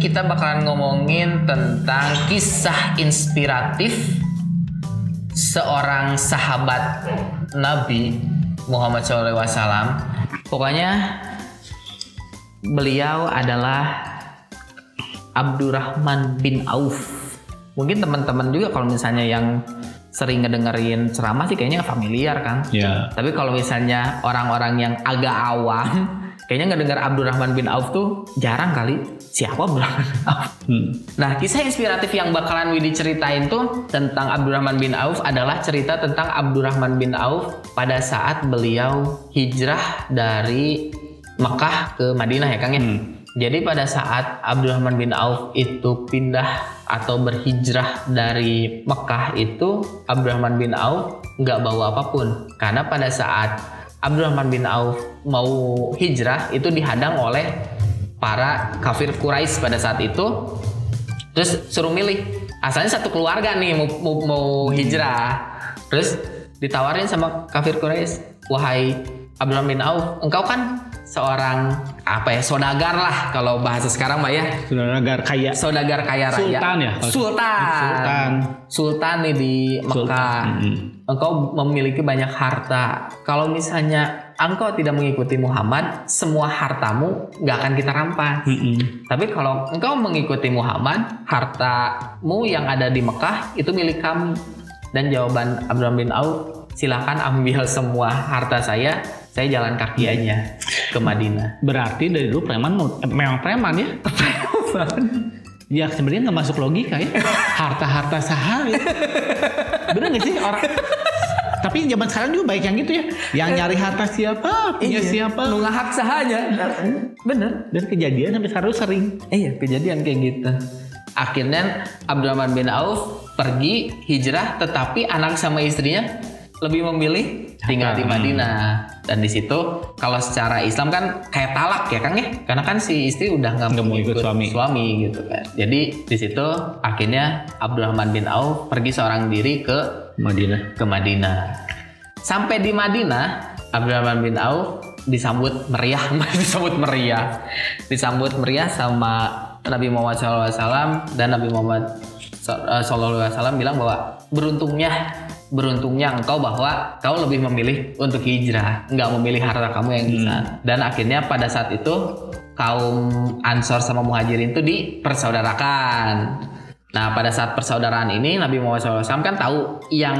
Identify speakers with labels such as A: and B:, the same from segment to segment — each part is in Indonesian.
A: kita bakalan ngomongin tentang kisah inspiratif seorang sahabat Nabi Muhammad SAW. Pokoknya beliau adalah Abdurrahman bin Auf. Mungkin teman-teman juga kalau misalnya yang sering ngedengerin ceramah sih kayaknya familiar kan.
B: Ya.
A: Tapi kalau misalnya orang-orang yang agak awam, kayaknya ngedengar Abdurrahman bin Auf tuh jarang kali. Siapa Abdurrahman bin Auf?
B: Hmm.
A: Nah, kisah inspiratif yang bakalan Widi ceritain tuh tentang Abdurrahman bin Auf adalah cerita tentang Abdurrahman bin Auf pada saat beliau hijrah dari Mekah ke Madinah ya Kang ya.
B: Hmm.
A: Jadi pada saat Abdurrahman bin Auf itu pindah atau berhijrah dari Mekah itu Abdurrahman bin Auf nggak bawa apa pun karena pada saat Abdurrahman bin Auf mau hijrah itu dihadang oleh para kafir Quraisy pada saat itu terus suruh milih asalnya satu keluarga nih mau, mau, mau hijrah terus ditawarin sama kafir Quraisy wahai Abdurrahman bin Auf engkau kan seorang apa ya sodagar lah kalau bahasa sekarang mbak ya
B: Sudah negara kaya.
A: saudagar kaya raya
B: Sultan ya?
A: sultan
B: Sultan.
A: sultan nih di Mekah
B: Sultan. Mm-mm.
A: engkau memiliki banyak harta kalau misalnya engkau tidak mengikuti Muhammad semua hartamu nggak akan kita rampas
B: Mm-mm.
A: tapi kalau engkau mengikuti Muhammad hartamu yang ada di Mekah itu milik kami dan jawaban Abdurrahman bin Auf silakan ambil semua harta saya saya jalan kaki aja ke Madinah
B: Berarti dari dulu preman eh, memang preman ya? ya sebenarnya nggak masuk logika ya. Harta-harta saham. Ya. Bener nggak sih orang? Tapi zaman sekarang juga baik yang gitu ya. Yang nyari harta siapa, punya siapa.
A: nu ngahak sahaja bener
B: Dan kejadian sampai sekarang sering.
A: iya kejadian kayak gitu akhirnya Abdurrahman bin Auf pergi hijrah tetapi anak sama istrinya lebih memilih tinggal di Madinah dan di situ kalau secara Islam kan kayak talak ya Kang ya karena kan si istri udah nggak
B: Nggak mau ikut suami.
A: suami gitu kan jadi di situ akhirnya Abdurrahman bin Auf pergi seorang diri ke
B: Madinah.
A: ke Madinah. Sampai di Madinah, Abdurrahman bin Auf disambut meriah, disambut meriah, disambut meriah sama Nabi Muhammad SAW dan Nabi Muhammad SAW bilang bahwa beruntungnya beruntungnya engkau bahwa kau lebih memilih untuk hijrah, nggak memilih harta kamu yang di sana. Dan akhirnya pada saat itu kaum Ansor sama Muhajirin itu dipersaudarakan. Nah pada saat persaudaraan ini Nabi Muhammad SAW kan tahu yang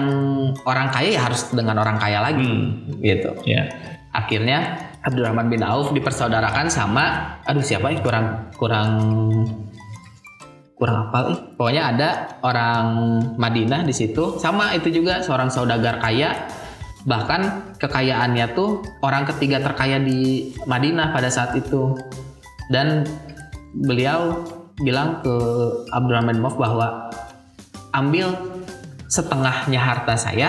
A: orang kaya ya harus dengan orang kaya lagi gitu.
B: Ya.
A: Akhirnya Abdurrahman bin Auf dipersaudarakan sama aduh siapa ya kurang kurang kurang apa eh. Pokoknya ada orang Madinah di situ sama itu juga seorang saudagar kaya bahkan kekayaannya tuh orang ketiga terkaya di Madinah pada saat itu dan beliau bilang ke Abdurrahman Auf bahwa ambil setengahnya harta saya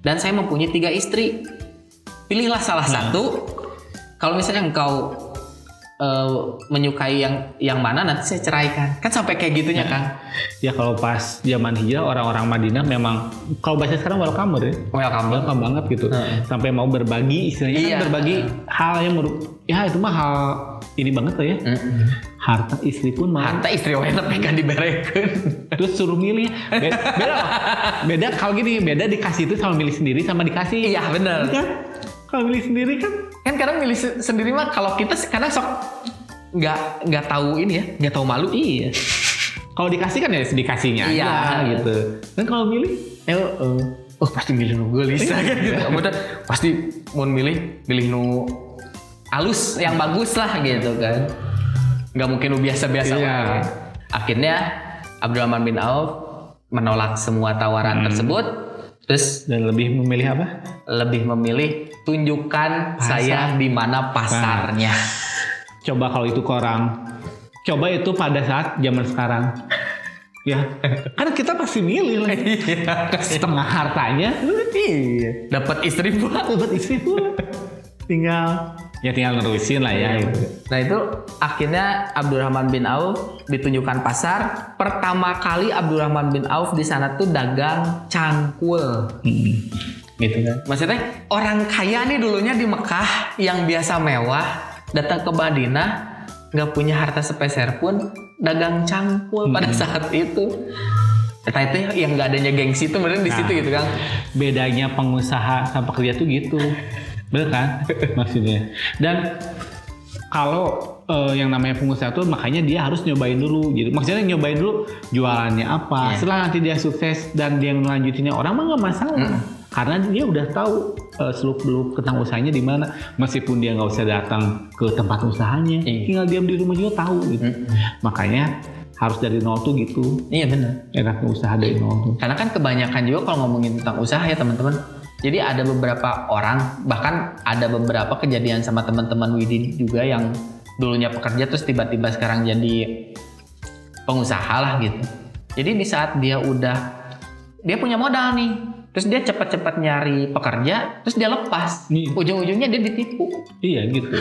A: dan saya mempunyai tiga istri pilihlah salah satu kalau misalnya engkau eh, menyukai yang yang mana nanti saya ceraikan kan sampai kayak gitunya Kang
B: Ya kalau pas zaman hijrah orang-orang Madinah memang kalau bahasa sekarang welcome ya.
A: welcome
B: Welcome banget gitu.
A: Heeh.
B: Sampai mau berbagi istilahnya
A: Iya.
B: kan berbagi hal yang menurut ya itu mah hal ini banget lah ya.
A: Mm-mm.
B: Harta istri pun mau.
A: Harta istri wae tapi kan diberekeun.
B: Terus suruh milih. Beda beda, beda kalau gini beda dikasih itu sama milih sendiri sama dikasih.
A: Iya bener.
B: Kan? Kalau milih sendiri kan?
A: Kan kadang milih se- sendiri mah kalau kita kadang sok nggak nggak tahu ini ya nggak tahu malu.
B: Iya. Kalau dikasih kan ya dikasihnya
A: Iya.
B: aja gitu. Kan kalau milih
A: Eh, oh, oh pasti milih nu gelis kan gitu. Pasti mau milih milih nu alus yang bagus lah gitu kan. Nggak mungkin nu biasa-biasa
B: Iya.
A: wae. Akhirnya Abdurrahman bin Auf menolak semua tawaran tersebut. Terus
B: dan lebih memilih apa
A: lebih memilih tunjukkan
B: Pasar.
A: saya di mana pasarnya.
B: coba kalau itu ke orang coba itu pada saat zaman sekarang ya kan kita pasti milih lah setengah hartanya
A: Iya. Dapat istri pula.
B: dapat istri pula tinggal ya tinggal nerusin lah ya gitu.
A: Nah itu akhirnya Abdurrahman bin Auf ditunjukkan pasar. Pertama kali Abdurrahman bin Auf di sana tuh dagang cangkul.
B: Hmm.
A: Gitu kan. Maksudnya orang kaya nih dulunya di Mekah yang biasa mewah datang ke Madinah nggak punya harta sepeser pun dagang cangkul pada saat itu. Eta itu yang nggak adanya gengsi itu bener di
B: Nah.
A: situ gitu kan.
B: bedanya pengusaha sama pekerja tuh gitu bener kan? Maksudnya. Dan kalau eh, yang namanya pengusaha tuh makanya dia harus nyobain dulu. Gitu maksudnya nyobain dulu jualannya apa.
A: Iya.
B: setelah nanti dia sukses dan dia ngelanjutinnya orang mah nggak masalah. Karena dia udah tahu seluk beluk tentang usahanya di mana. Meskipun dia nggak usah datang ke tempat usahanya
A: Iya.
B: tinggal diam di rumah juga tahu gitu. Makanya harus dari nol tuh gitu.
A: Iya bener.
B: enaknya usaha dari nol tuh.
A: Karena kan kebanyakan juga kalau ngomongin tentang usaha ya teman-teman. Jadi ada beberapa orang, bahkan ada beberapa kejadian sama teman-teman Widin juga yang dulunya pekerja terus tiba-tiba sekarang jadi pengusaha lah gitu. Jadi di saat dia udah dia punya modal nih, terus dia cepat-cepat nyari pekerja, terus dia lepas. Ujung-ujungnya dia ditipu.
B: iya gitu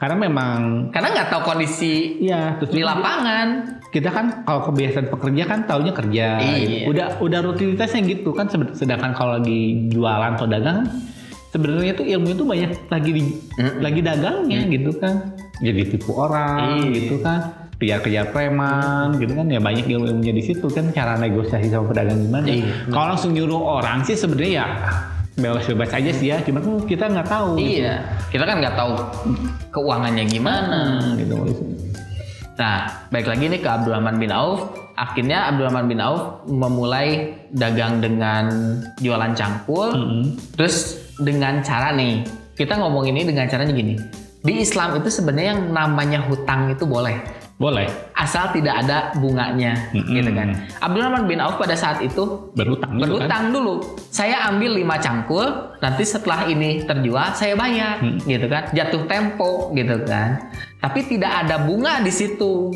B: karena memang
A: Karena nggak tahu kondisi
B: Iya, terus
A: di lapangan.
B: kita kan kalau kebiasaan pekerja kan taunya kerja.
A: Iya.
B: gitu. Udah udah rutinitasnya gitu kan. Sedangkan kalau lagi jualan atau dagang, sebenarnya tuh ilmu itu banyak lagi di,
A: Mm-mm.
B: lagi dagangnya gitu kan. Jadi tipu orang
A: Iya.
B: gitu kan. Kejar-kejar preman gitu kan ya banyak ilmu-ilmunya di situ kan cara negosiasi sama pedagang gimana.
A: Iya.
B: Kalau langsung nyuruh orang sih sebenarnya ya bebas-bebas aja sih ya. Cuma kan kita nggak tahu. gitu.
A: Iya, kita kan nggak tahu keuangannya gimana.
B: Hmm, gitu.
A: Nah, baik lagi nih ke Abdurrahman bin Auf. Akhirnya Abdurrahman bin Auf memulai dagang dengan jualan cangkul.
B: Mm-mm.
A: Terus dengan cara nih, kita ngomong ini dengan caranya gini. Di Islam itu sebenarnya yang namanya hutang itu boleh.
B: Boleh
A: Asal tidak ada bunganya,
B: Mm-mm.
A: gitu kan. Abdurrahman bin Auf pada saat itu
B: berutang kan.
A: berutang dulu. Saya ambil 5 cangkul, nanti setelah ini terjual saya bayar,
B: Hmm.
A: gitu kan. Jatuh tempo, gitu kan. Tapi tidak ada bunga di situ.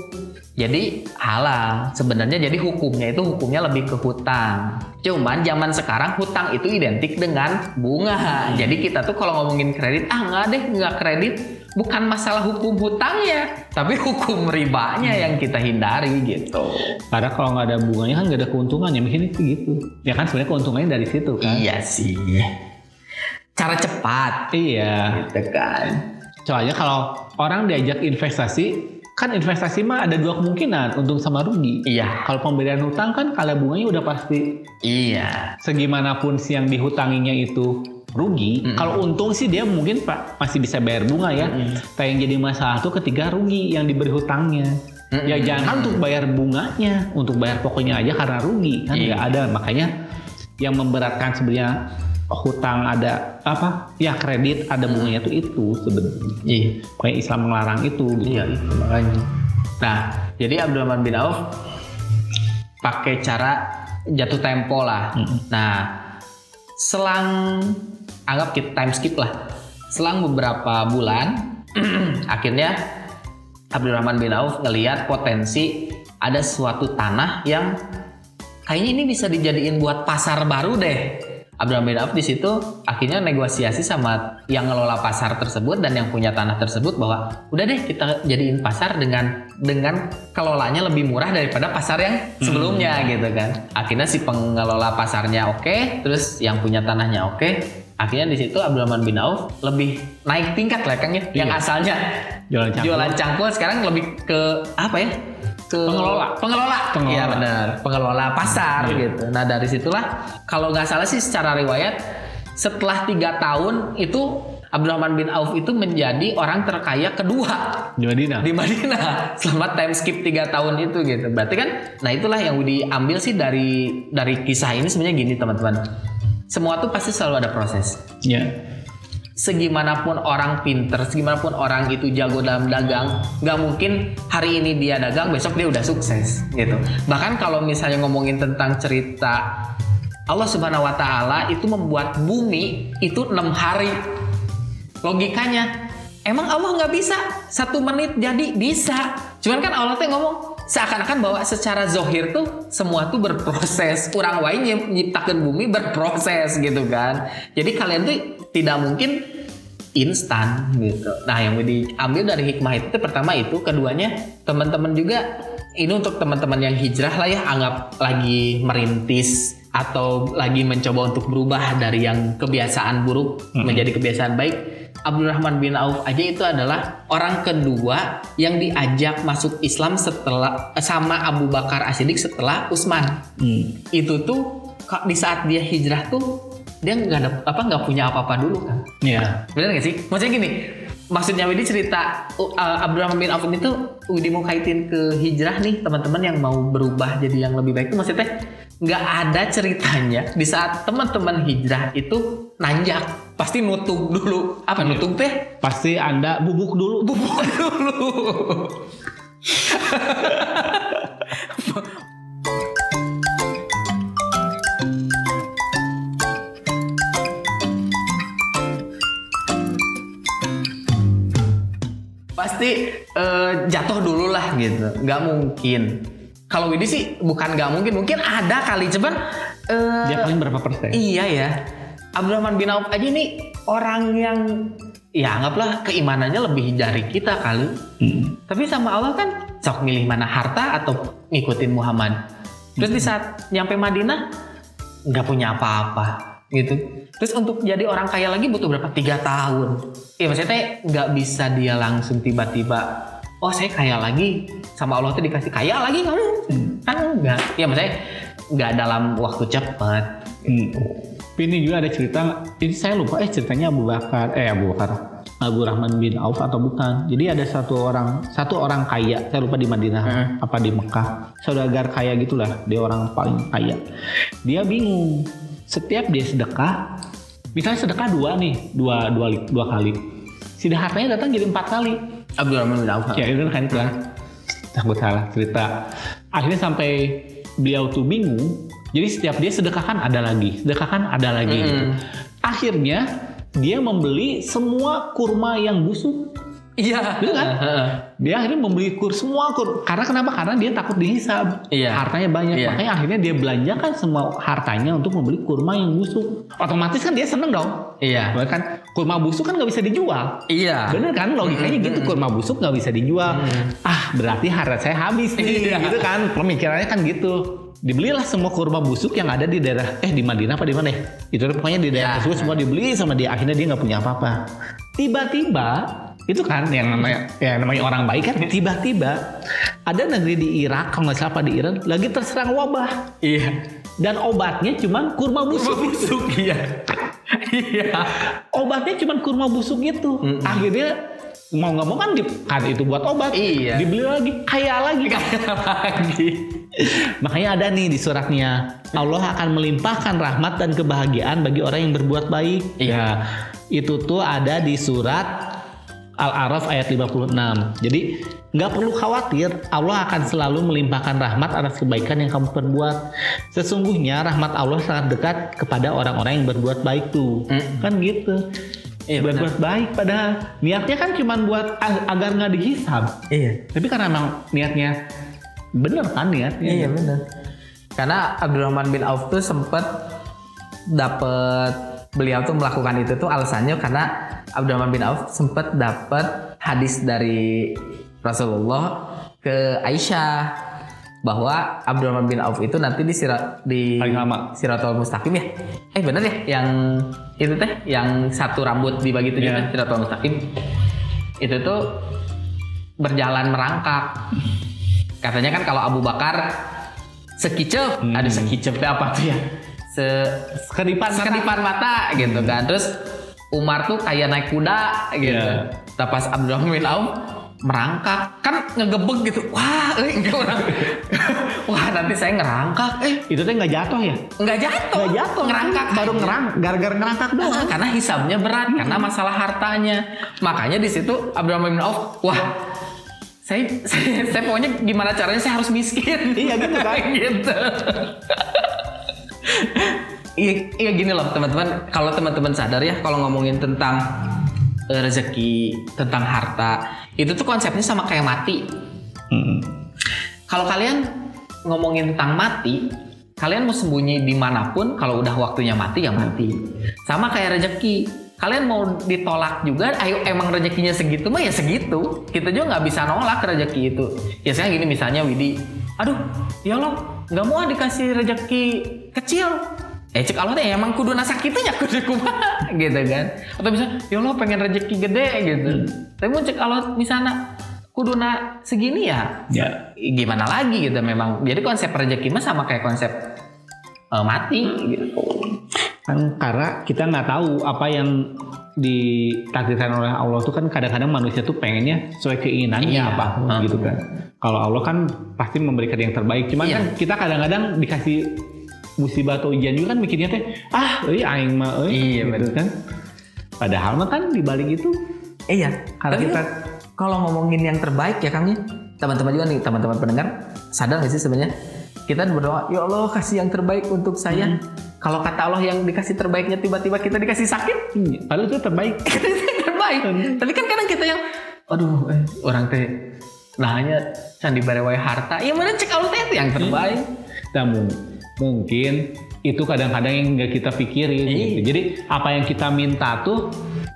A: Jadi halal. Sebenarnya jadi hukumnya itu hukumnya lebih ke hutang. Cuman zaman sekarang hutang itu identik dengan bunga. Jadi kita tuh kalau ngomongin kredit, ah nggak deh nggak kredit. Bukan masalah hukum hutangnya, tapi hukum ribanya yang kita hindari gitu.
B: Karena kalau nggak ada bunganya kan nggak ada keuntungannya, mungkin itu gitu. Ya kan sebenarnya keuntungannya dari situ kan.
A: Iya sih. Cara cepat,
B: Iya.
A: gitu kan.
B: Soalnya kalau orang diajak investasi, kan investasi mah ada dua kemungkinan, untung sama rugi.
A: Iya,
B: Kalau pemberian hutang kan kalau bunganya udah pasti
A: iya.
B: segimanapun si yang dihutanginya itu rugi.
A: Mm-mm.
B: Kalau untung sih dia mungkin pak masih bisa bayar bunga ya.
A: Mm-mm.
B: Tapi yang jadi masalah tuh ketika rugi yang diberi hutangnya.
A: Mm-mm.
B: Ya jangan untuk bayar bunganya, untuk bayar pokoknya aja karena rugi kan
A: Iya.
B: nggak ada. Makanya yang memberatkan sebenarnya hutang ada apa? Ya kredit ada bunganya tuh itu sebenarnya.
A: Iya,
B: Makanya Islam melarang itu. Gitu.
A: iya itu makanya. Nah, jadi Abdurrahman bin Auf pakai cara jatuh tempo lah.
B: Mm-mm.
A: Nah, selang anggap kita time skip lah. Selang beberapa bulan, akhirnya Abdurrahman bin Auf ngelihat potensi ada suatu tanah yang kayaknya ini bisa dijadiin buat pasar baru deh. Abdurrahman bin Auf di situ akhirnya negosiasi sama yang ngelola pasar tersebut dan yang punya tanah tersebut bahwa udah deh kita jadiin pasar dengan dengan kelolanya lebih murah daripada pasar yang sebelumnya gitu kan. Akhirnya si pengelola pasarnya oke, terus yang punya tanahnya oke. Akhirnya di situ Abdurrahman bin Auf lebih naik tingkat lah Kang ya. Yang
B: Iya.
A: asalnya
B: Jualan cangkul.
A: jualan cangkul sekarang lebih ke apa ya? Ke
B: Pengelola.
A: Pengelola.
B: Pengelola.
A: Iya benar. Pengelola pasar
B: Iya.
A: gitu. Nah dari situlah kalau nggak salah sih secara riwayat setelah tiga tahun itu Abdurrahman bin Auf itu menjadi orang terkaya kedua
B: Di Madinah.
A: di Madinah selama time skip tiga tahun itu gitu. Berarti kan, nah itulah yang diambil sih dari dari kisah ini sebenarnya gini teman-teman. Semua tuh pasti selalu ada proses
B: Ya.
A: Segimanapun orang pinter, segimanapun orang itu jago dalam dagang, nggak mungkin hari ini dia dagang, besok dia udah sukses gitu. Bahkan kalau misalnya ngomongin tentang cerita Allah Subhanahu Wa Taala itu membuat bumi itu enam hari. Logikanya, emang Allah nggak bisa satu menit jadi bisa. Cuman kan Allah tuh ngomong seakan-akan bahwa secara zohir tuh semua tuh berproses. Kurang wae nyiptakeun bumi berproses gitu kan. Jadi kalian tuh tidak mungkin instan gitu. Nah, yang diambil dari hikmah itu pertama itu, keduanya teman-teman juga ini untuk teman-teman yang hijrah lah ya, anggap lagi merintis atau lagi mencoba untuk berubah dari yang kebiasaan buruk menjadi kebiasaan baik. Abdurrahman bin Auf aja itu adalah orang kedua yang diajak masuk Islam setelah sama Abu Bakar As-Siddiq setelah Utsman.
B: Hmm.
A: Itu tuh di saat dia hijrah tuh dia nggak ada apa nggak punya apa-apa dulu kan.
B: Ya.
A: Bener gak sih? Maksudnya gini, maksudnya Widi cerita uh, Abdurrahman bin Auf ini tuh Widi mau kaitin ke hijrah nih teman-teman yang mau berubah jadi yang lebih baik itu maksudnya nggak ada ceritanya di saat teman-teman hijrah itu nanjak pasti nutup dulu. Apa nutup teh?
B: Pasti Anda bubuk dulu.
A: bubuk dulu. Pasti eh, jatuh dulu lah gitu. Nggak mungkin. Kalau Widi sih bukan nggak mungkin. Mungkin ada kali. Cuman eh,
B: Dia paling berapa persen?
A: Iya ya. Abdurrahman bin Auf aja ini orang yang ya anggaplah keimanannya lebih dari kita kali.
B: Hmm.
A: Tapi sama Allah kan sok milih mana harta atau ngikutin Muhammad. Terus di saat nyampe Madinah nggak punya apa-apa gitu. Terus untuk jadi orang kaya lagi butuh berapa? Tiga tahun. Iya maksudnya nggak bisa dia langsung tiba-tiba oh saya kaya lagi sama Allah tuh dikasih kaya lagi kamu kan enggak ya maksudnya nggak dalam waktu cepat
B: Hmm. Tapi ini juga ada cerita, ini saya lupa eh ceritanya Abu Bakar, eh Abu Bakar, Abu Rahman bin Auf atau bukan. Jadi ada satu orang, satu orang kaya, saya lupa di Madinah,
A: Heeh.
B: apa di Mekah, saudagar kaya gitulah, dia orang paling kaya. Dia bingung, setiap dia sedekah, misalnya sedekah dua nih, dua dua dua kali, sudah hartanya datang jadi empat kali.
A: Abdurrahman bin Auf
B: Ya itu kan itu kan. Takut salah cerita. Akhirnya sampai beliau tuh bingung. Jadi setiap dia sedekahkan ada lagi, sedekahkan ada lagi gitu. Akhirnya dia membeli semua kurma yang busuk.
A: iya
B: Betul kan? Dia akhirnya membeli kur semua kur. Karena kenapa? Karena dia takut dihisab.
A: Iya.
B: Hartanya banyak.
A: Iya.
B: Makanya akhirnya dia belanjakan semua hartanya untuk membeli kurma yang busuk. Otomatis kan dia seneng dong.
A: iya
B: Kan kurma busuk kan nggak bisa dijual.
A: iya
B: Bener kan logikanya gitu kurma busuk nggak bisa dijual. Ah berarti harta saya habis nih
A: Iya.
B: gitu kan pemikirannya kan gitu. Dibelilah semua kurma busuk yang ada di daerah eh di Madinah apa di mana ya? Itu pokoknya di daerah
A: Ya.
B: tersebut semua dibeli sama dia akhirnya dia nggak punya apa-apa. Tiba-tiba itu kan yang namanya ya namanya orang baik kan tiba-tiba ada negeri di Irak kalau nggak salah apa di Iran lagi terserang wabah
A: iya
B: dan obatnya cuman kurma busuk.
A: busuk iya iya
B: obatnya cuma kurma busuk itu. Akhirnya mau nggak mau kan, di, kan itu buat obat.
A: Iya.
B: Dibeli lagi, kaya lagi.
A: lagi
B: Makanya ada nih di suratnya. Allah akan melimpahkan rahmat dan kebahagiaan bagi orang yang berbuat baik.
A: Iya.
B: Ya, itu tuh ada di surat Al-Araf ayat 56. Jadi nggak perlu khawatir, Allah akan selalu melimpahkan rahmat atas kebaikan yang kamu perbuat. Sesungguhnya rahmat Allah sangat dekat kepada orang-orang yang berbuat baik tuh.
A: Mm.
B: Kan gitu.
A: Iya,
B: berbuat baik padahal niatnya kan cuma buat ag- agar nggak dihisab.
A: iya
B: Tapi karena emang niatnya bener kan niatnya.
A: iya benar karena Abdurrahman bin Auf tuh sempet dapet beliau tuh melakukan itu tuh alasannya karena Abdurrahman bin Auf sempet dapet hadis dari Rasulullah ke Aisyah bahwa Abdurrahman bin Auf itu nanti di sirat di
B: Paling lama.
A: Siratul Mustaqim ya. Eh bener ya yang itu teh yang satu rambut dibagi tujuh
B: Iya.
A: teh Siratul Mustaqim. Itu tuh berjalan merangkak. Katanya kan kalau Abu Bakar sekicep,
B: Hmm.
A: ada sekicep apa tuh ya? Se
B: Sekedipan mata.
A: sekedipan mata gitu kan. Terus Umar tuh kayak naik kuda gitu.
B: Iya.
A: Tapi pas Abdurrahman bin Auf merangkak kan ngegebek gitu wah eh, enggak orang wah nanti saya ngerangkak eh
B: Itu teh nggak jatuh ya?
A: nggak jatuh
B: Nggak jatuh.
A: ngerangkak
B: baru ngerang, gara-gara ngerangkak doang.
A: Karena hisabnya berat karena masalah hartanya makanya di situ Abdurrahman bin Auf wah saya, saya saya pokoknya gimana caranya saya harus miskin
B: Iya, gitu kan.
A: gitu iya iya gini loh teman-teman kalau teman-teman sadar ya kalau ngomongin tentang eh, rezeki tentang harta itu tuh konsepnya sama kayak mati
B: Hmm.
A: kalau kalian ngomongin tentang mati, kalian mau sembunyi di mana pun, kalau udah waktunya mati ya mati. Sama kayak rezeki. Kalian mau ditolak juga, ayo emang rezekinya segitu mah ya segitu. Kita juga nggak bisa nolak rezeki itu. Ya saya gini misalnya Widi, aduh ya Allah nggak mau dikasih rezeki kecil. eh cek Allah teh emang kudu nasa kita ya kudu kumaha gitu kan atau bisa ya Allah pengen rezeki gede gitu tapi mau cek Allah misalnya kudu na segini ya
B: Ya.
A: gimana lagi gitu memang jadi konsep rezeki mah sama kayak konsep eh, mati gitu
B: Kan karena kita nggak tahu apa yang ditakdirkan oleh Allah tuh kan kadang-kadang manusia tuh pengennya sesuai keinginannya
A: Iya.
B: apa
A: Hmm.
B: gitu kan. Kalau Allah kan pasti memberikan yang terbaik. Cuman
A: Iya.
B: kan kita kadang-kadang dikasih musibah atau ujian juga kan mikirnya teh ah euy aing mah euy
A: Iya,
B: gitu kan. Padahal mah kan di balik itu
A: iya
B: Kalau kita-
A: kalau ngomongin yang terbaik ya kang ya teman-teman juga nih teman-teman pendengar sadar gak sih sebenarnya kita berdoa ya Allah kasih yang terbaik untuk saya kalau kata Allah yang dikasih terbaiknya tiba-tiba kita dikasih sakit
B: padahal itu terbaik.
A: terbaik tapi kan kadang kita yang aduh eh, orang teh nah hanya candi barewai harta ya mana cek Allah teh yang terbaik
B: Dan mu- mungkin itu kadang-kadang yang nggak kita pikirin.
A: Iya.
B: gitu. Jadi apa yang kita minta tuh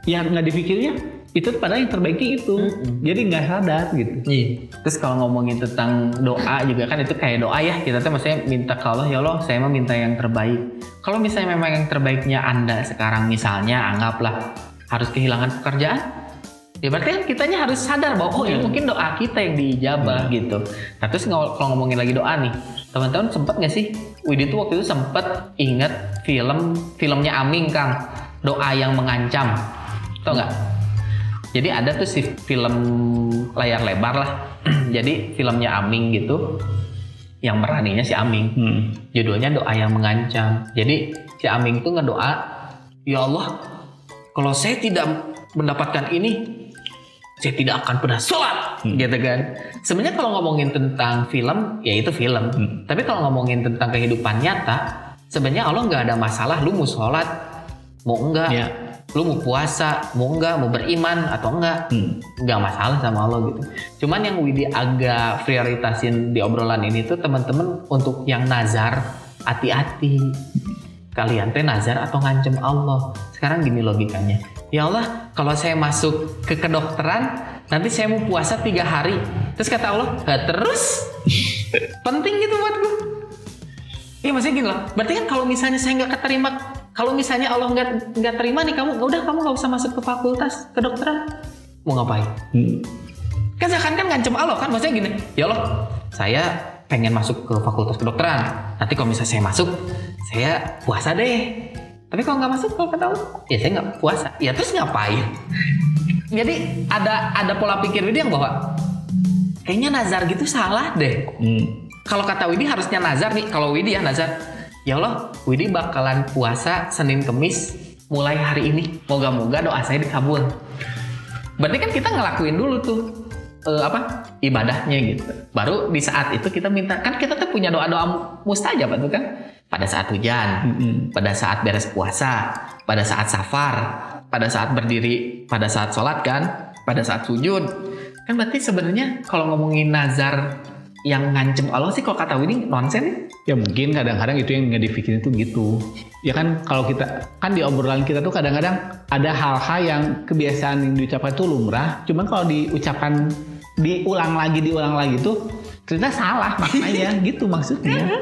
B: yang nggak dipikirnya itu padahal yang terbaiknya itu. Jadi nggak sadar gitu.
A: Iya. Terus kalau ngomongin tentang doa juga kan itu kayak doa ya kita tuh maksudnya minta ke Allah ya Allah saya mau minta yang terbaik. Kalau misalnya memang yang terbaiknya anda sekarang misalnya anggaplah harus kehilangan pekerjaan, ya berarti kan kitanya harus sadar bahwa oh ini mungkin doa kita yang diijabah gitu. Nah terus kalau ngomongin lagi doa nih, teman-teman sempet nggak sih? Widi tuh waktu itu sempet inget film filmnya Aming Kang, doa yang mengancam, tau nggak? Jadi ada tuh si film layar lebar lah. Jadi filmnya Aming gitu. Yang beraninya si Aming.
B: Hmm.
A: Judulnya doa yang mengancam. Jadi si Aming tuh ngedoa, "Ya Allah, kalau saya tidak mendapatkan ini, saya tidak akan pernah sholat." Gitu kan. Sebenarnya kalau ngomongin tentang film, ya itu film. Tapi kalau ngomongin tentang kehidupan nyata, sebenarnya Allah nggak ada masalah lu mau sholat, mau enggak,
B: Ya.
A: Lu mau puasa, mau enggak, mau beriman atau enggak,
B: Hmm.
A: nggak masalah sama Allah gitu. Cuman yang Widi agak prioritasin di obrolan ini tuh teman-teman untuk yang nazar hati-hati. Kalian teh nazar atau ngancem Allah. Sekarang gini logikanya. Ya Allah, kalau saya masuk ke kedokteran, nanti saya mau puasa tiga hari. Terus kata Allah, "Lah, terus penting gitu buat gue. Iya maksudnya gini loh. Berarti kan kalau misalnya saya nggak keterima, kalau misalnya Allah nggak nggak terima nih kamu, udah kamu nggak usah masuk ke fakultas kedokteran. Mau ngapain?
B: Hmm.
A: Kan seakan kan ngancem Allah kan maksudnya gini. Ya Allah, saya pengen masuk ke fakultas kedokteran. Nanti kalau misalnya saya masuk, saya puasa deh. Tapi kalau nggak masuk, kalau kata Allah, ya saya nggak puasa. Ya terus ngapain? Jadi ada ada pola pikir Widi yang bahwa kayaknya nazar gitu salah deh
B: Hmm.
A: kalau kata Widi harusnya nazar nih kalau Widi ya nazar ya Allah Widi bakalan puasa Senin Kemis mulai hari ini. Moga-moga doa saya dikabul. Berarti kan kita ngelakuin dulu tuh eh, apa ibadahnya gitu. Baru di saat itu kita minta kan kita tuh punya doa-doa mustajab tuh kan? Pada saat hujan
B: Mm-mm.
A: pada saat beres puasa pada saat safar pada saat berdiri pada saat sholat kan? Pada saat sujud. Kan berarti sebenarnya kalau ngomongin nazar yang ngancem Allah sih kalau kata Widi nonsen ya
B: Ya mungkin kadang-kadang itu yang nggak dipikirin tuh gitu. Ya kan kalau kita kan di obrolan kita tuh kadang-kadang ada hal-hal yang kebiasaan yang diucapkan itu lumrah. Cuman kalau diucapkan diulang lagi diulang lagi tuh ternyata salah maknanya gitu maksudnya.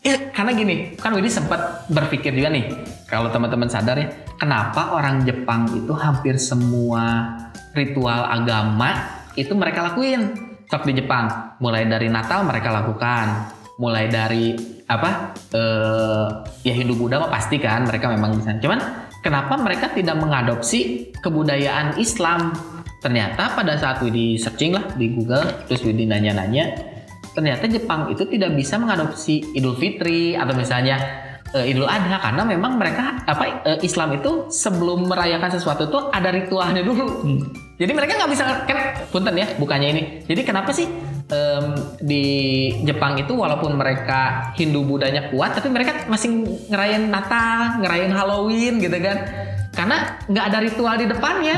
A: Ya, karena gini, kan Widi sempat berpikir juga nih, kalau teman-teman sadar ya, kenapa orang Jepang itu hampir semua ritual agama itu mereka lakuin. Sok di Jepang, mulai dari Natal mereka lakukan, mulai dari apa? eh ya Hindu Buddha mah pasti kan, mereka memang bisa. Cuman kenapa mereka tidak mengadopsi kebudayaan Islam? Ternyata pada saat Widi searching lah di Google, terus Widi nanya-nanya, ternyata Jepang itu tidak bisa mengadopsi Idul Fitri atau misalnya eh, Idul Adha karena memang mereka apa eh, Islam itu sebelum merayakan sesuatu tuh ada ritualnya dulu. Jadi mereka nggak bisa kan punten ya bukannya ini. Jadi kenapa sih em, di Jepang itu walaupun mereka Hindu Budanya kuat tapi mereka masih ngerayain Natal, ngerayain Halloween gitu kan. Karena nggak ada ritual di depannya.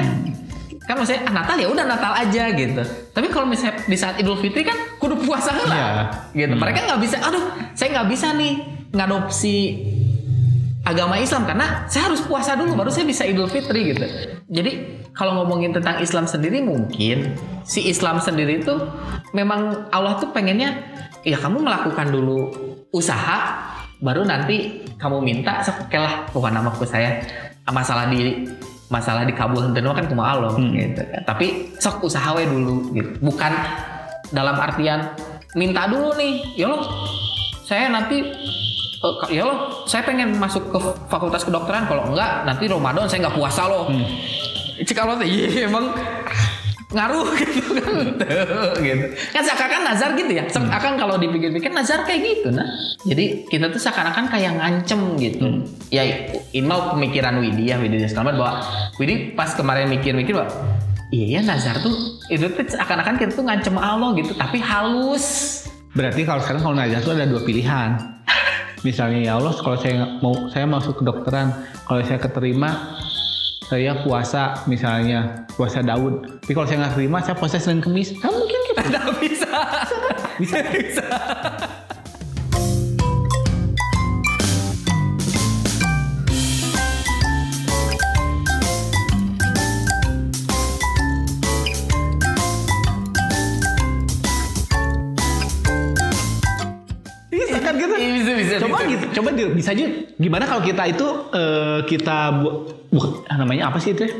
A: Kan maksudnya ah, Natal ya udah Natal aja gitu. Tapi kalau misalnya di saat Idul Fitri kan kudu puasa lah
B: Iya.
A: gitu. Mereka nggak bisa aduh saya nggak bisa nih ngadopsi agama Islam karena saya harus puasa dulu baru saya bisa Idul Fitri gitu jadi kalau ngomongin tentang Islam sendiri mungkin si Islam sendiri itu memang Allah tuh pengennya ya kamu melakukan dulu usaha baru nanti kamu minta sok oke lah bukan nama ku saya masalah di masalah dikabulkan dan kan kumaha Allah
B: Hmm.
A: gitu kan. Tapi sok usaha we dulu gitu. Bukan dalam artian minta dulu nih. Ya loh, saya nanti ka- ya loh, saya pengen masuk ke fakultas kedokteran. Kalau enggak nanti Ramadan saya nggak puasa loh.
B: Hmm.
A: Cik Allah teh, iya emang ngaruh gitu kan. Gitu. Kan seakan-akan nazar gitu ya. Seakan kalau dipikir-pikir nazar kayak gitu nah. Jadi kita tuh seakan-akan kayak ngancem gitu. Ya ini mau pemikiran Widi ya Widi Selamat bahwa Widi pas kemarin mikir-mikir bahwa iya ya nazar tuh itu tuh seakan-akan kita tuh ngancem Allah gitu tapi halus.
B: Berarti kalau sekarang kalau nazar tuh ada dua pilihan. Misalnya ya Allah, kalau saya mau saya masuk kedokteran, kalau saya keterima saya puasa misalnya puasa Daud. Tapi kalau saya nggak terima, saya puasa Senin Kemis. Kan mungkin gitu.
A: tidak Bisa.
B: bisa
A: Bisa
B: bisa Coba
A: bisa.
B: gitu, coba di- bisa aja. Gimana kalau kita itu eh, kita bu, bu- namanya apa sih itu? ya?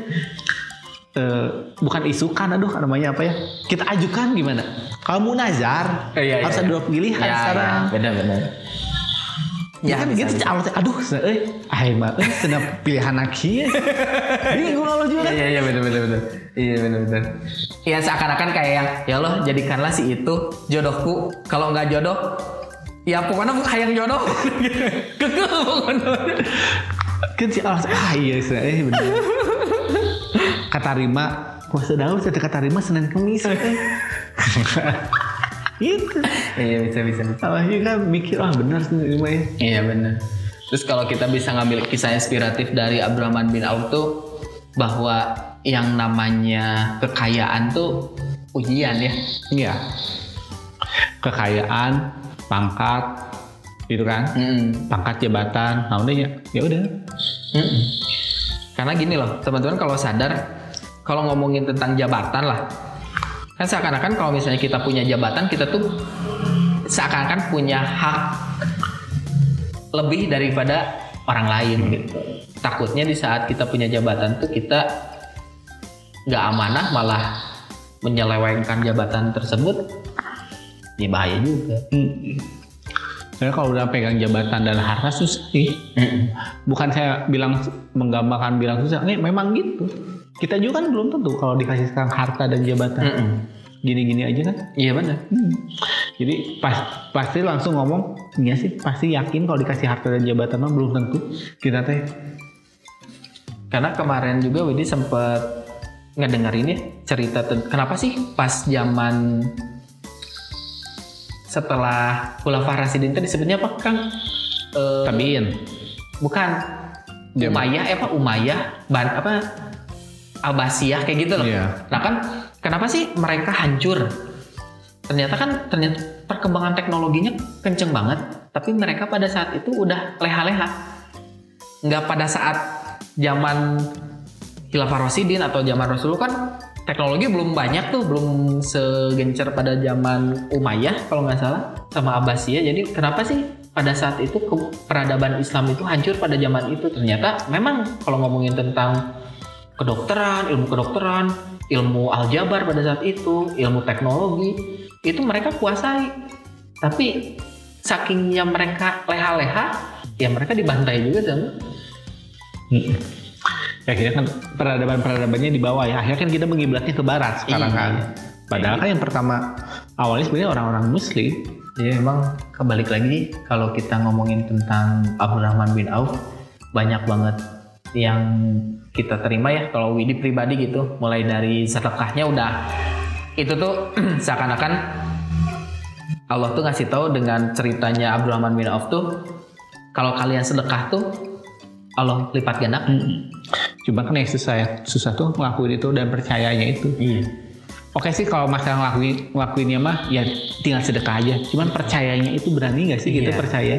B: Eh, bukan isukan, aduh namanya apa ya? Kita ajukan gimana? Kalau mau nazar,
A: Eh, iya,
B: harus
A: iya,
B: ada
A: iya.
B: dua pilihan
A: ya,
B: sekarang.
A: ya, benar-benar
B: Ya, kan
A: bisa,
B: gitu
A: bisa.
B: Aduh eh ah mah eh cenah pilihan laki ya. Bingung Allah juga kan.
A: Iya iya benar benar benar. Iya benar benar. Iya seakan-akan kayak yang ya Allah jadikanlah si itu jodohku. Kalau nggak jodoh ya pokoknya hayang jodoh. Kekeh pokoknya.
B: Kan si teh, ah iya se eh bener. Kata Rima, puasa Daud kata kata Rima Senin Kemis. Gitu.
A: Iya bisa bisa.
B: juga kan mikir ah benar Senin Rima ya.
A: Iya benar. Terus kalau kita bisa ngambil kisah inspiratif dari Abdurrahman bin Auf tuh bahwa yang namanya kekayaan tuh ujian ya.
B: Iya. Kekayaan, pangkat, gitu kan?
A: Mm-mm.
B: Pangkat jabatan, nah udah ya, ya udah.
A: Mm-mm. Karena gini loh, teman-teman kalau sadar, kalau ngomongin tentang jabatan lah, kan seakan-akan kalau misalnya kita punya jabatan, kita tuh seakan-akan punya hak lebih daripada orang lain gitu. Takutnya di saat kita punya jabatan tuh kita nggak amanah malah menyelewengkan jabatan tersebut, ya bahaya juga.
B: Hmm. Soalnya kalau udah pegang jabatan dan harta susah sih. Bukan saya bilang menggambarkan bilang susah, ini memang gitu. Kita juga kan belum tentu kalau dikasih sekarang harta dan jabatan.
A: Mm-mm.
B: Gini-gini aja kan.
A: Iya benar.
B: Hmm. Jadi pas, pasti langsung ngomong, iya sih pasti yakin kalau dikasih harta dan jabatan mah belum tentu kita teh.
A: Karena kemarin juga Widi sempet ngedengerin ya cerita kenapa sih pas zaman setelah Khulafah Rasidin itu disebutnya apa Kang? Eh,
B: Tabiin.
A: bukan
B: Zaman.
A: Umayyah eh apa Umayyah ban apa Abbasiyah kayak gitu loh.
B: Iya.
A: Nah kan kenapa sih mereka hancur? Ternyata kan ternyata perkembangan teknologinya kenceng banget, tapi mereka pada saat itu udah leha-leha. Nggak pada saat zaman Khilafah Rasidin atau zaman Rasulullah kan teknologi belum banyak tuh, belum segencer pada zaman Umayyah kalau nggak salah sama Abbasiyah. Jadi kenapa sih pada saat itu peradaban Islam itu hancur pada zaman itu? Ternyata memang kalau ngomongin tentang kedokteran, ilmu kedokteran, ilmu aljabar pada saat itu, ilmu teknologi, itu mereka kuasai. Tapi sakingnya mereka leha-leha, ya mereka dibantai juga sama.
B: Ya akhirnya kan peradaban-peradabannya di bawah ya. Akhirnya kan kita mengiblatnya ke barat sekarang
A: Iya.
B: kan. Padahal kan yang pertama awalnya sebenarnya orang-orang muslim.
A: Ya emang kebalik lagi kalau kita ngomongin tentang Abdurrahman bin Auf banyak banget yang kita terima ya kalau Widi pribadi gitu mulai dari sedekahnya udah itu tuh seakan-akan Allah tuh ngasih tahu dengan ceritanya Abdurrahman bin Auf tuh kalau kalian sedekah tuh Allah lipat ganda.
B: Cuma kan yang susah ya, susah tuh ngelakuin itu dan percayanya itu.
A: Iya.
B: Oke sih kalau masalah ngelakuin ngelakuinnya mah ya tinggal sedekah aja. Cuman percayanya itu berani nggak sih kita
A: Iya.
B: percaya?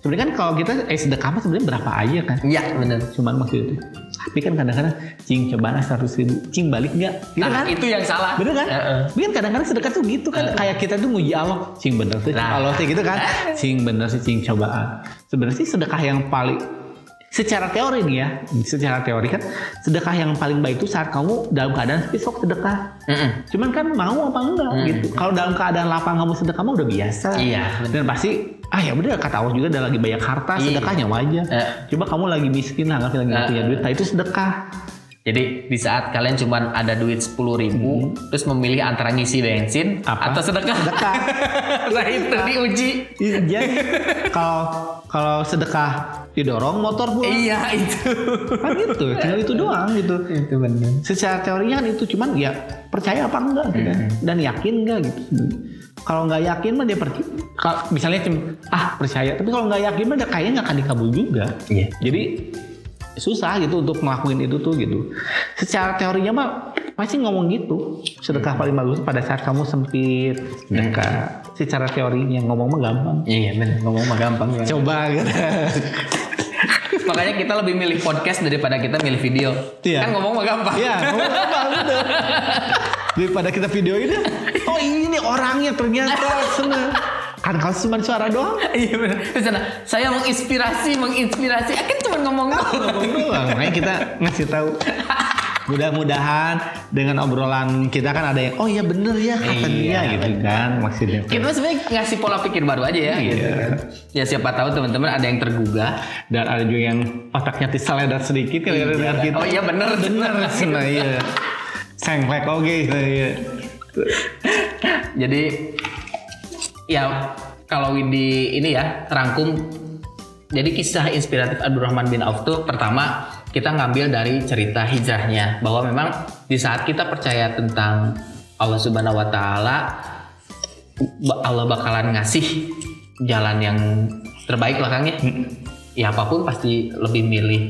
B: Sebenarnya kan kalau kita eh sedekah mah sebenarnya berapa aja kan?
A: Iya benar.
B: Cuman maksud itu Tapi kan kadang-kadang cing cobaan seratus ribu, cing balik nggak? Gitu
A: Nah,
B: kan?
A: itu yang salah.
B: Bener kan? Tapi kan kadang-kadang sedekah tuh gitu kan. Kayak kita tuh nguji Allah. Cing bener sih.
A: Nah.
B: Allah sih gitu kan. Cing bener sih cing cobaan. Sebenarnya sih sedekah yang paling secara teori nih ya, secara teori kan sedekah yang paling baik itu saat kamu dalam keadaan besok sedekah.
A: Mm-mm.
B: Cuman kan mau apa enggak gitu. Kalau dalam keadaan lapang kamu sedekah mah udah biasa.
A: Iya.
B: Dan pasti ah ya bener kata Allah juga ada lagi banyak harta
A: Iya.
B: sedekahnya wajar.
A: Eh.
B: Coba kamu lagi miskin lah nggak lagi nggak
A: Eh.
B: punya duit, nah itu sedekah.
A: Jadi di saat kalian cuma ada duit sepuluh ribu, terus memilih antara ngisi bensin
B: Hmm. Apa?
A: atau sedekah.
B: Sedekah.
A: nah itu diuji.
B: Iya, Jadi kalau kalau sedekah didorong motor pulang.
A: Iya itu.
B: Kan gitu, tinggal itu doang gitu.
A: itu benar.
B: Secara teorinya kan itu cuman ya percaya apa enggak gitu. Dan yakin enggak gitu. Kalau nggak yakin mah dia percaya. Kalau misalnya cuma ah percaya, tapi kalau nggak yakin mah dia kayaknya nggak akan dikabul juga.
A: Iya.
B: Jadi susah gitu untuk ngelakuin itu tuh gitu. Secara teorinya mah pasti ngomong gitu. Sedekah paling bagus pada saat kamu sempit. Sedekah. Secara teorinya ngomong mah gampang.
A: Iya benar. Ngomong mah gampang. ya.
B: Coba gitu.
A: Makanya kita lebih milih podcast daripada kita milih video.
B: Iya.
A: Kan ngomong mah gampang.
B: Iya, ngomong gampang betul. Daripada kita video ini, oh ini orangnya ternyata seneng. Kan kalau cuma suara doang,
A: Iya benar. Saya menginspirasi, menginspirasi. Akan cuma ngomong doang.
B: ngomong doang. Makanya kita ngasih tahu. Mudah-mudahan dengan obrolan kita kan ada yang oh iya bener ya kata dia
A: Iya,
B: gitu kan maksudnya.
A: Kita sebenarnya ngasih pola pikir baru aja ya. Gitu
B: Iya.
A: kan. Ya siapa tahu teman-teman ada yang tergugah.
B: Dan ada juga yang otaknya tisaledat sedikit kali ya dengan kita.
A: Oh iya bener.
B: bener. Nah, iya. Sengklek oke. Nah, iya.
A: Jadi ya kalau di ini ya rangkum jadi kisah inspiratif Abdurrahman bin Auf tuh pertama kita ngambil dari cerita hijrahnya bahwa memang di saat kita percaya tentang Allah Subhanahu wa taala Allah bakalan ngasih jalan yang terbaik lah Kang ya. Ya apa pun pasti lebih milih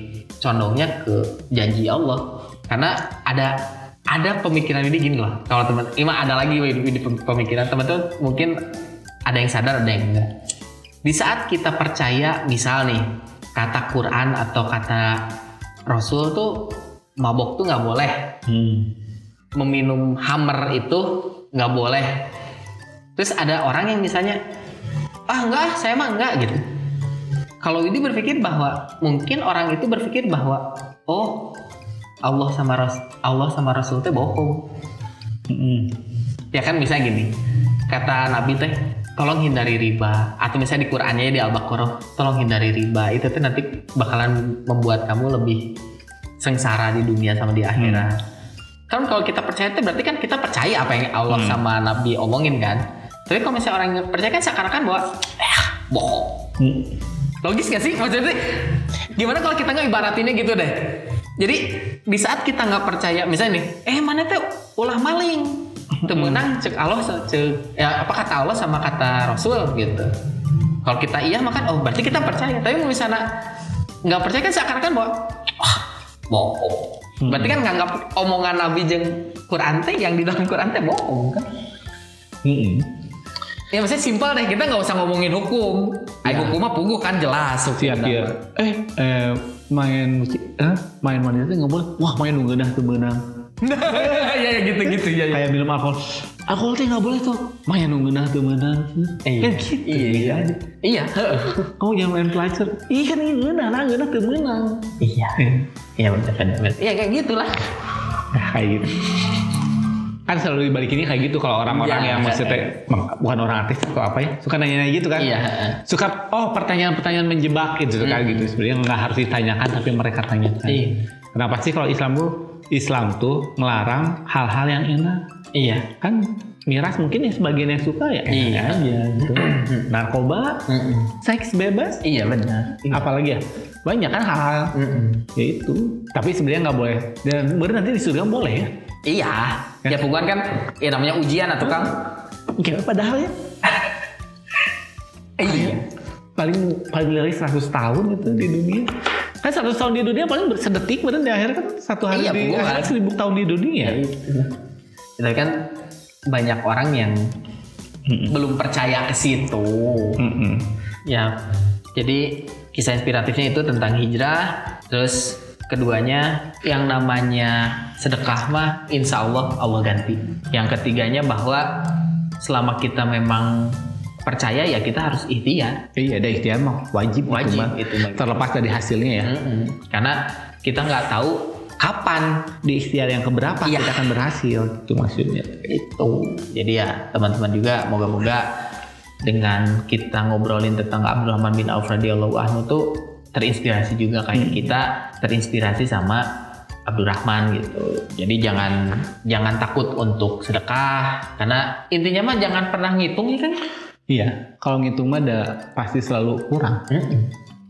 A: condongnya ke janji Allah. Karena ada ada pemikiran ini gini loh. Kalau teman, ini ada lagi pemikiran teman-teman mungkin ada yang sadar ada yang enggak. Di saat kita percaya misal nih kata Quran atau kata Rasul tuh mabok tuh nggak boleh
B: Hmm.
A: meminum hammer itu nggak boleh. Terus ada orang yang misalnya, ah enggak, saya mah enggak gitu. Kalau ini berpikir bahwa mungkin orang itu berpikir bahwa oh Allah sama Ras Allah sama Rasul teh bohong.
B: Hmm.
A: Ya kan bisa gini, kata Nabi teh tolong hindari riba atau misalnya di Qur'annya di Al-Baqarah tolong hindari riba itu tuh nanti bakalan membuat kamu lebih sengsara di dunia sama di akhirat. Kan kalau kita percaya itu berarti kan kita percaya apa yang Allah sama Nabi omongin kan. Tapi kalau misalnya orang yang percaya kan seakan-akan bahwa eh bohong.
B: Hmm.
A: Logis gak sih? Maksudnya gimana kalau kita nggak ibaratinnya gitu deh. Jadi di saat kita nggak percaya, misalnya nih, eh mana tuh ulah maling, temenang cek Allah cek ya apa kata Allah sama kata Rasul gitu. Kalau kita iya makan, oh berarti kita percaya. Tapi misalnya nggak percaya kan seakan-akan bahwa wah bohong. Berarti kan nganggap omongan Nabi jeng Quran teh yang di dalam Quran teh bohong kan?
B: Hmm.
A: Ya maksudnya simpel deh, kita nggak usah ngomongin hukum. Ay, hukum mah kan jelas hukum.
B: Siap ya. Eh, eh main musik, eh, main itu nggak boleh. Wah main nunggu tuh menang.
A: ya ya gitu gitu ya. ya.
B: Kayak minum alkohol. Alkohol teh nggak boleh tuh. Main nunggu tuh menang. Kan gitu.
A: Iya, iya.
B: aja.
A: Iya, heeh.
B: Kamu jangan main pelajar. Iya kan ini menang, nah nggak tuh menang.
A: Iya. Iya benar benar. benar. Iya kayak gitulah.
B: Nah, kayak gitu. Kan selalu dibalikinnya kayak gitu kalau orang-orang
A: Iya,
B: yang maksudnya bukan orang artis atau apa ya suka nanya gitu kan.
A: Iya, heeh.
B: Suka oh pertanyaan-pertanyaan menjebak gitu kan gitu. Sebenarnya nggak harus ditanyakan tapi mereka tanyakan.
A: Iya.
B: Kenapa sih kalau Islam tuh Islam tuh melarang hal-hal yang enak?
A: Iya.
B: Kan miras mungkin ya sebagian yang suka ya
A: Iya.
B: aja gitu. Narkoba, seks bebas,
A: Iya benar.
B: apalagi ya banyak kan hal-hal ya itu. Tapi sebenarnya nggak boleh. Dan bener nanti di surga boleh ya.
A: Iya. Ya pokoknya kan ya namanya ujian atau Kang.
B: Kira padahal ya
A: Iya.
B: paling paling dari 100 tahun itu di dunia. Kan 100 tahun di dunia paling sedetik bener di akhir kan satu hari
A: Iya,
B: di
A: puluhan.
B: akhirat seribu tahun di dunia.
A: Itu kan banyak orang yang belum percaya ke situ.
B: Mm-mm.
A: Ya, jadi kisah inspiratifnya itu tentang hijrah, terus keduanya yang namanya sedekah mah insya Allah Allah ganti. Yang ketiganya bahwa selama kita memang percaya ya kita harus ikhtiar.
B: Iya, ada ikhtiar mah wajib,
A: Wajib
B: itu mah.
A: itu mah.
B: Terlepas dari hasilnya ya.
A: Mm-mm. Karena kita nggak tahu kapan
B: Di ikhtiar yang keberapa
A: Iya.
B: kita akan berhasil. Itu maksudnya.
A: itu. Jadi ya teman-teman juga moga-moga dengan kita ngobrolin tentang Abdurrahman bin Auf radhiyallahu anhu tuh terinspirasi juga kayak kita terinspirasi sama Abdurrahman gitu. Jadi jangan jangan takut untuk sedekah karena intinya mah jangan pernah ngitung ya kan.
B: Iya, kalau ngitung mah ada pasti selalu kurang.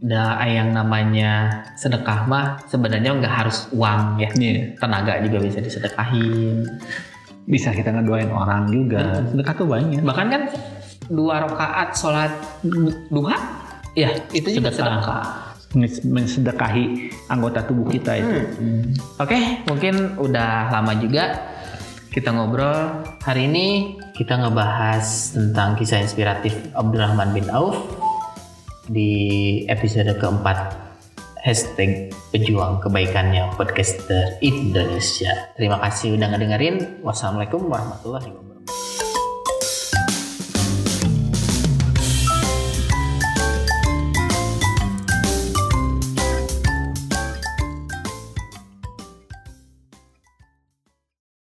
A: Da yang namanya sedekah mah sebenarnya nggak harus uang ya.
B: Iya.
A: Tenaga juga bisa disedekahin.
B: Bisa kita ngedoain orang juga. Sedekah tuh banyak.
A: Bahkan kan dua rakaat sholat duha, ya itu juga sedekah.
B: Mensedekahi anggota tubuh kita itu.
A: Oke, mungkin udah lama juga kita ngobrol. Hari ini kita ngebahas tentang kisah inspiratif Abdurrahman bin Auf di episode keempat hashtag pejuang kebaikannya podcaster Indonesia. Terima kasih udah ngedengerin. Wassalamualaikum warahmatullahi wabarakatuh.